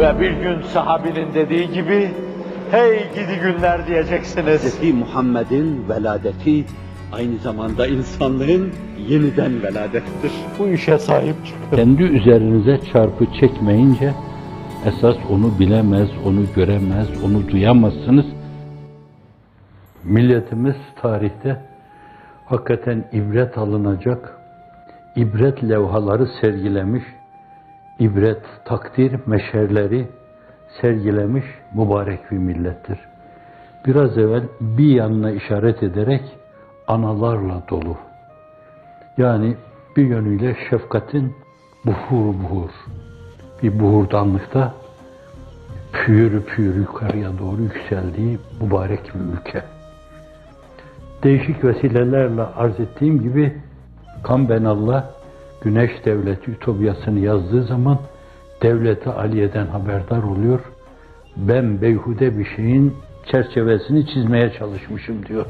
Ve bir gün sahabinin dediği gibi, hey gidi günler diyeceksiniz. Hz. Muhammed'in veladeti aynı zamanda insanlığın yeniden veladettir. Bu işe sahip çıkın. Kendi üzerinize çarpı çekmeyince esas onu bilemez, onu göremez, onu duyamazsınız. Milletimiz tarihte hakikaten ibret alınacak, ibret levhaları sergilemiş, ibret takdir meşerleri sergilemiş mübarek bir millettir. Biraz evvel bir yanına işaret ederek analarla dolu. Yani bir yönüyle şefkatin buhur buhur, bir buhurdanlıkta püyür püyür yukarıya doğru yükseldiği mübarek bir ülke. Değişik vesilelerle arz ettiğim gibi Kambenallah Güneş Devleti Ütopyasını yazdığı zaman devleti Aliye'den haberdar oluyor. Ben beyhude bir şeyin çerçevesini çizmeye çalışmışım diyor.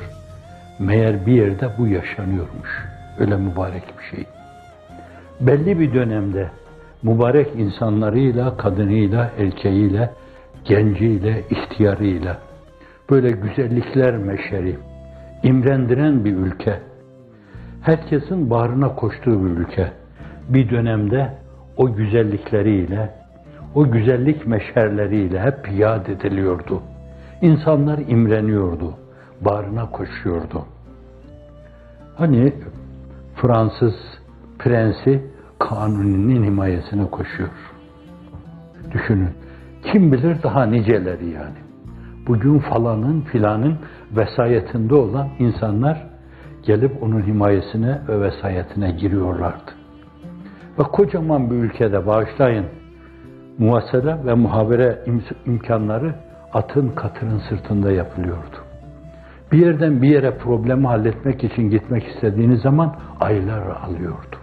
Meğer bir yerde bu yaşanıyormuş. Öyle mübarek bir şey. Belli bir dönemde mübarek insanlarıyla, kadınıyla, erkeğiyle, genciyle, ihtiyarıyla böyle güzellikler meşeri, imrendiren bir ülke. Herkesin bağrına koştuğu bir ülke. Bir dönemde o güzellikleriyle, o güzellik meşerleriyle hep yad ediliyordu. İnsanlar imreniyordu, bağrına koşuyordu. Hani Fransız prensi Kanuni'nin himayesine koşuyor. Düşünün. Kim bilir daha niceleri yani. Bugün falanın filanın vesayetinde olan insanlar gelip onun himayesine ve vesayetine giriyorlardı. Ve kocaman bir ülkede bağışlayın muhasele ve muhabere imkanları atın katırın sırtında yapılıyordu. Bir yerden bir yere problemi halletmek için gitmek istediğiniz zaman aylar alıyordu.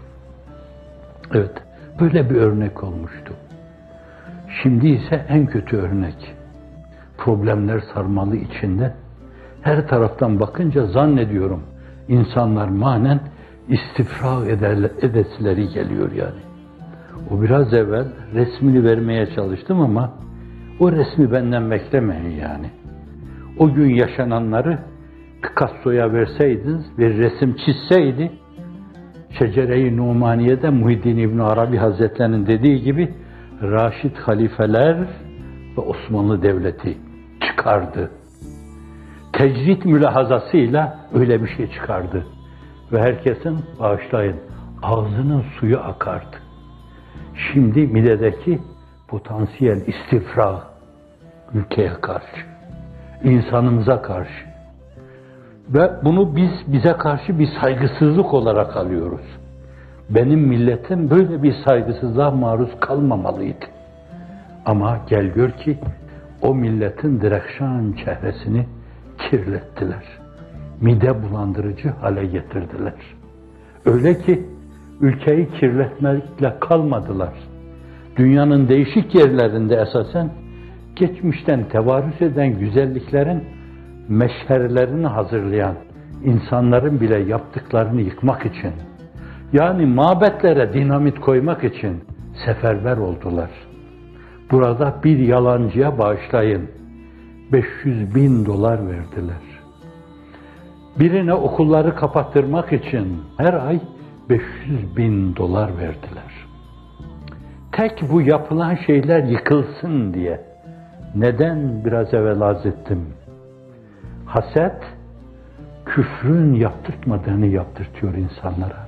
Evet, böyle bir örnek olmuştu. Şimdi ise en kötü örnek. Problemler sarmalı içinde. Her taraftan bakınca zannediyorum insanlar manen istifra eder, edesileri geliyor yani. O biraz evvel resmini vermeye çalıştım ama o resmi benden beklemeyin yani. O gün yaşananları Picasso'ya verseydiniz, bir resim çizseydi, Şecere-i Numaniye'de Muhiddin İbn Arabi Hazretlerinin dediği gibi Raşid halifeler ve Osmanlı Devleti çıkardı. Tecrit mülahazasıyla öyle bir şey çıkardı. Ve herkesin bağışlayın ağzının suyu akardı. Şimdi midedeki potansiyel istifra ülkeye karşı, insanımıza karşı ve bunu biz bize karşı bir saygısızlık olarak alıyoruz. Benim milletim böyle bir saygısızlığa maruz kalmamalıydı. Ama gel gör ki o milletin direkşan çehresini kirlettiler. Mide bulandırıcı hale getirdiler. Öyle ki ülkeyi kirletmekle kalmadılar. Dünyanın değişik yerlerinde esasen geçmişten tevarüs eden güzelliklerin meşherlerini hazırlayan insanların bile yaptıklarını yıkmak için, yani mabetlere dinamit koymak için seferber oldular. Burada bir yalancıya bağışlayın, 500 bin dolar verdiler. Birine okulları kapattırmak için her ay 500 bin dolar verdiler. Tek bu yapılan şeyler yıkılsın diye. Neden biraz evvel arz ettim? Haset, küfrün yaptırtmadığını yaptırtıyor insanlara.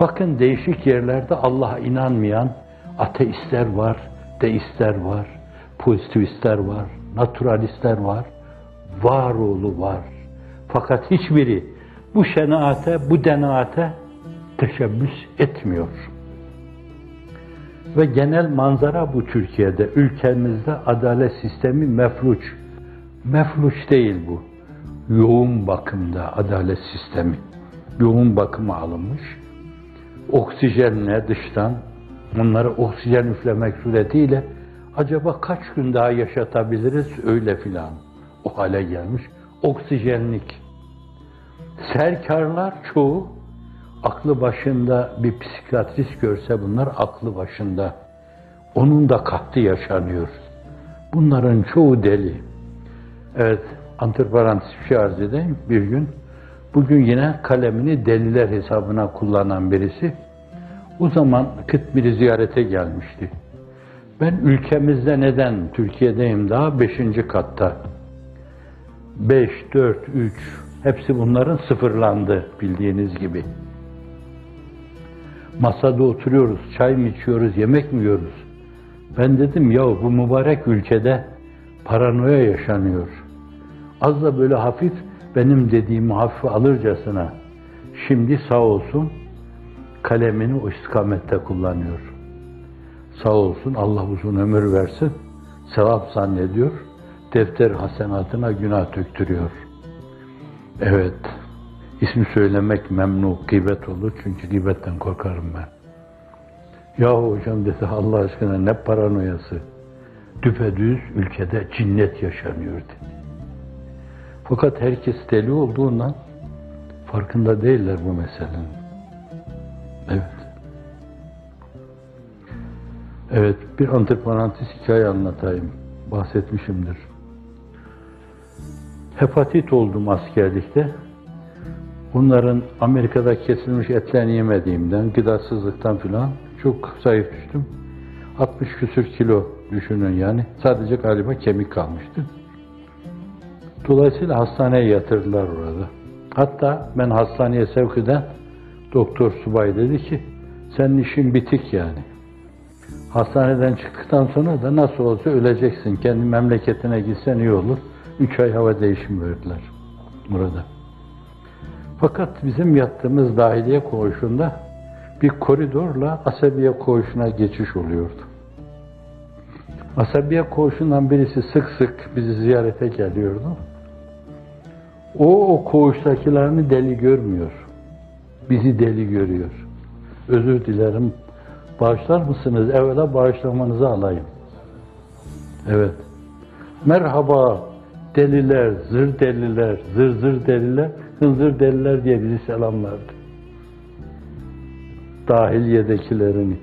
Bakın değişik yerlerde Allah'a inanmayan ateistler var, deistler var, pozitivistler var, naturalistler var, varoğlu var. Fakat hiçbiri bu şenaate, bu denaate teşebbüs etmiyor. Ve genel manzara bu Türkiye'de. Ülkemizde adalet sistemi mefluç. Mefluç değil bu. Yoğun bakımda adalet sistemi. Yoğun bakıma alınmış. Oksijenle dıştan onları oksijen üflemek suretiyle acaba kaç gün daha yaşatabiliriz öyle filan. O hale gelmiş. Oksijenlik. Serkarlar çoğu aklı başında bir psikiyatrist görse bunlar aklı başında. Onun da kahtı yaşanıyor. Bunların çoğu deli. Evet, antiparantez bir şey arz edeyim bir gün. Bugün yine kalemini deliler hesabına kullanan birisi. O zaman Kıtmir'i ziyarete gelmişti. Ben ülkemizde neden, Türkiye'deyim daha beşinci katta. Beş, dört, üç, hepsi bunların sıfırlandı bildiğiniz gibi. Masada oturuyoruz, çay mı içiyoruz, yemek mi yiyoruz? Ben dedim ya bu mübarek ülkede paranoya yaşanıyor. Az da böyle hafif benim dediğimi hafife alırcasına şimdi sağ olsun kalemini o istikamette kullanıyor. Sağ olsun Allah uzun ömür versin. Sevap zannediyor. Defter hasenatına günah döktürüyor. Evet. ismi söylemek memnu, gıybet olur. Çünkü gıybetten korkarım ben. Ya hocam dedi Allah aşkına ne paranoyası. Düpedüz ülkede cinnet yaşanıyor dedi. Fakat herkes deli olduğundan farkında değiller bu meselenin. Evet. Evet, bir antiparantez hikaye anlatayım. Bahsetmişimdir. Hepatit oldum askerlikte. Bunların Amerika'da kesilmiş etlerini yemediğimden, gıdasızlıktan filan çok zayıf düştüm. 60 küsür kilo düşünün yani. Sadece galiba kemik kalmıştı. Dolayısıyla hastaneye yatırdılar orada. Hatta ben hastaneye sevk eden doktor subay dedi ki, senin işin bitik yani. Hastaneden çıktıktan sonra da nasıl olsa öleceksin. Kendi memleketine gitsen iyi olur. Üç ay hava değişimi verdiler burada. Fakat bizim yattığımız dahiliye koğuşunda bir koridorla asabiye koğuşuna geçiş oluyordu. Asabiye koğuşundan birisi sık sık bizi ziyarete geliyordu. O, o koğuştakilerini deli görmüyor. Bizi deli görüyor. Özür dilerim. Bağışlar mısınız? Evvela bağışlamanızı alayım. Evet. Merhaba deliler, zır deliler, zır zır deliler, hınzır deliler diye bizi selamlardı. Dahiliyedekilerini.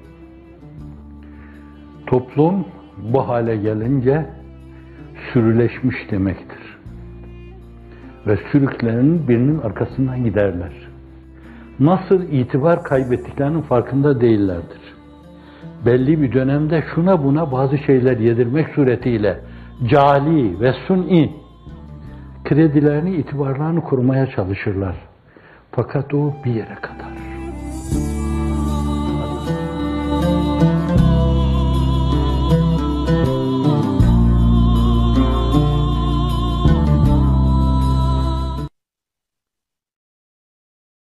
Toplum bu hale gelince sürüleşmiş demektir. Ve sürüklerin birinin arkasından giderler. Nasıl itibar kaybettiklerinin farkında değillerdir. Belli bir dönemde şuna buna bazı şeyler yedirmek suretiyle cali ve suni kredilerini, itibarlarını kurmaya çalışırlar. Fakat o bir yere kadar.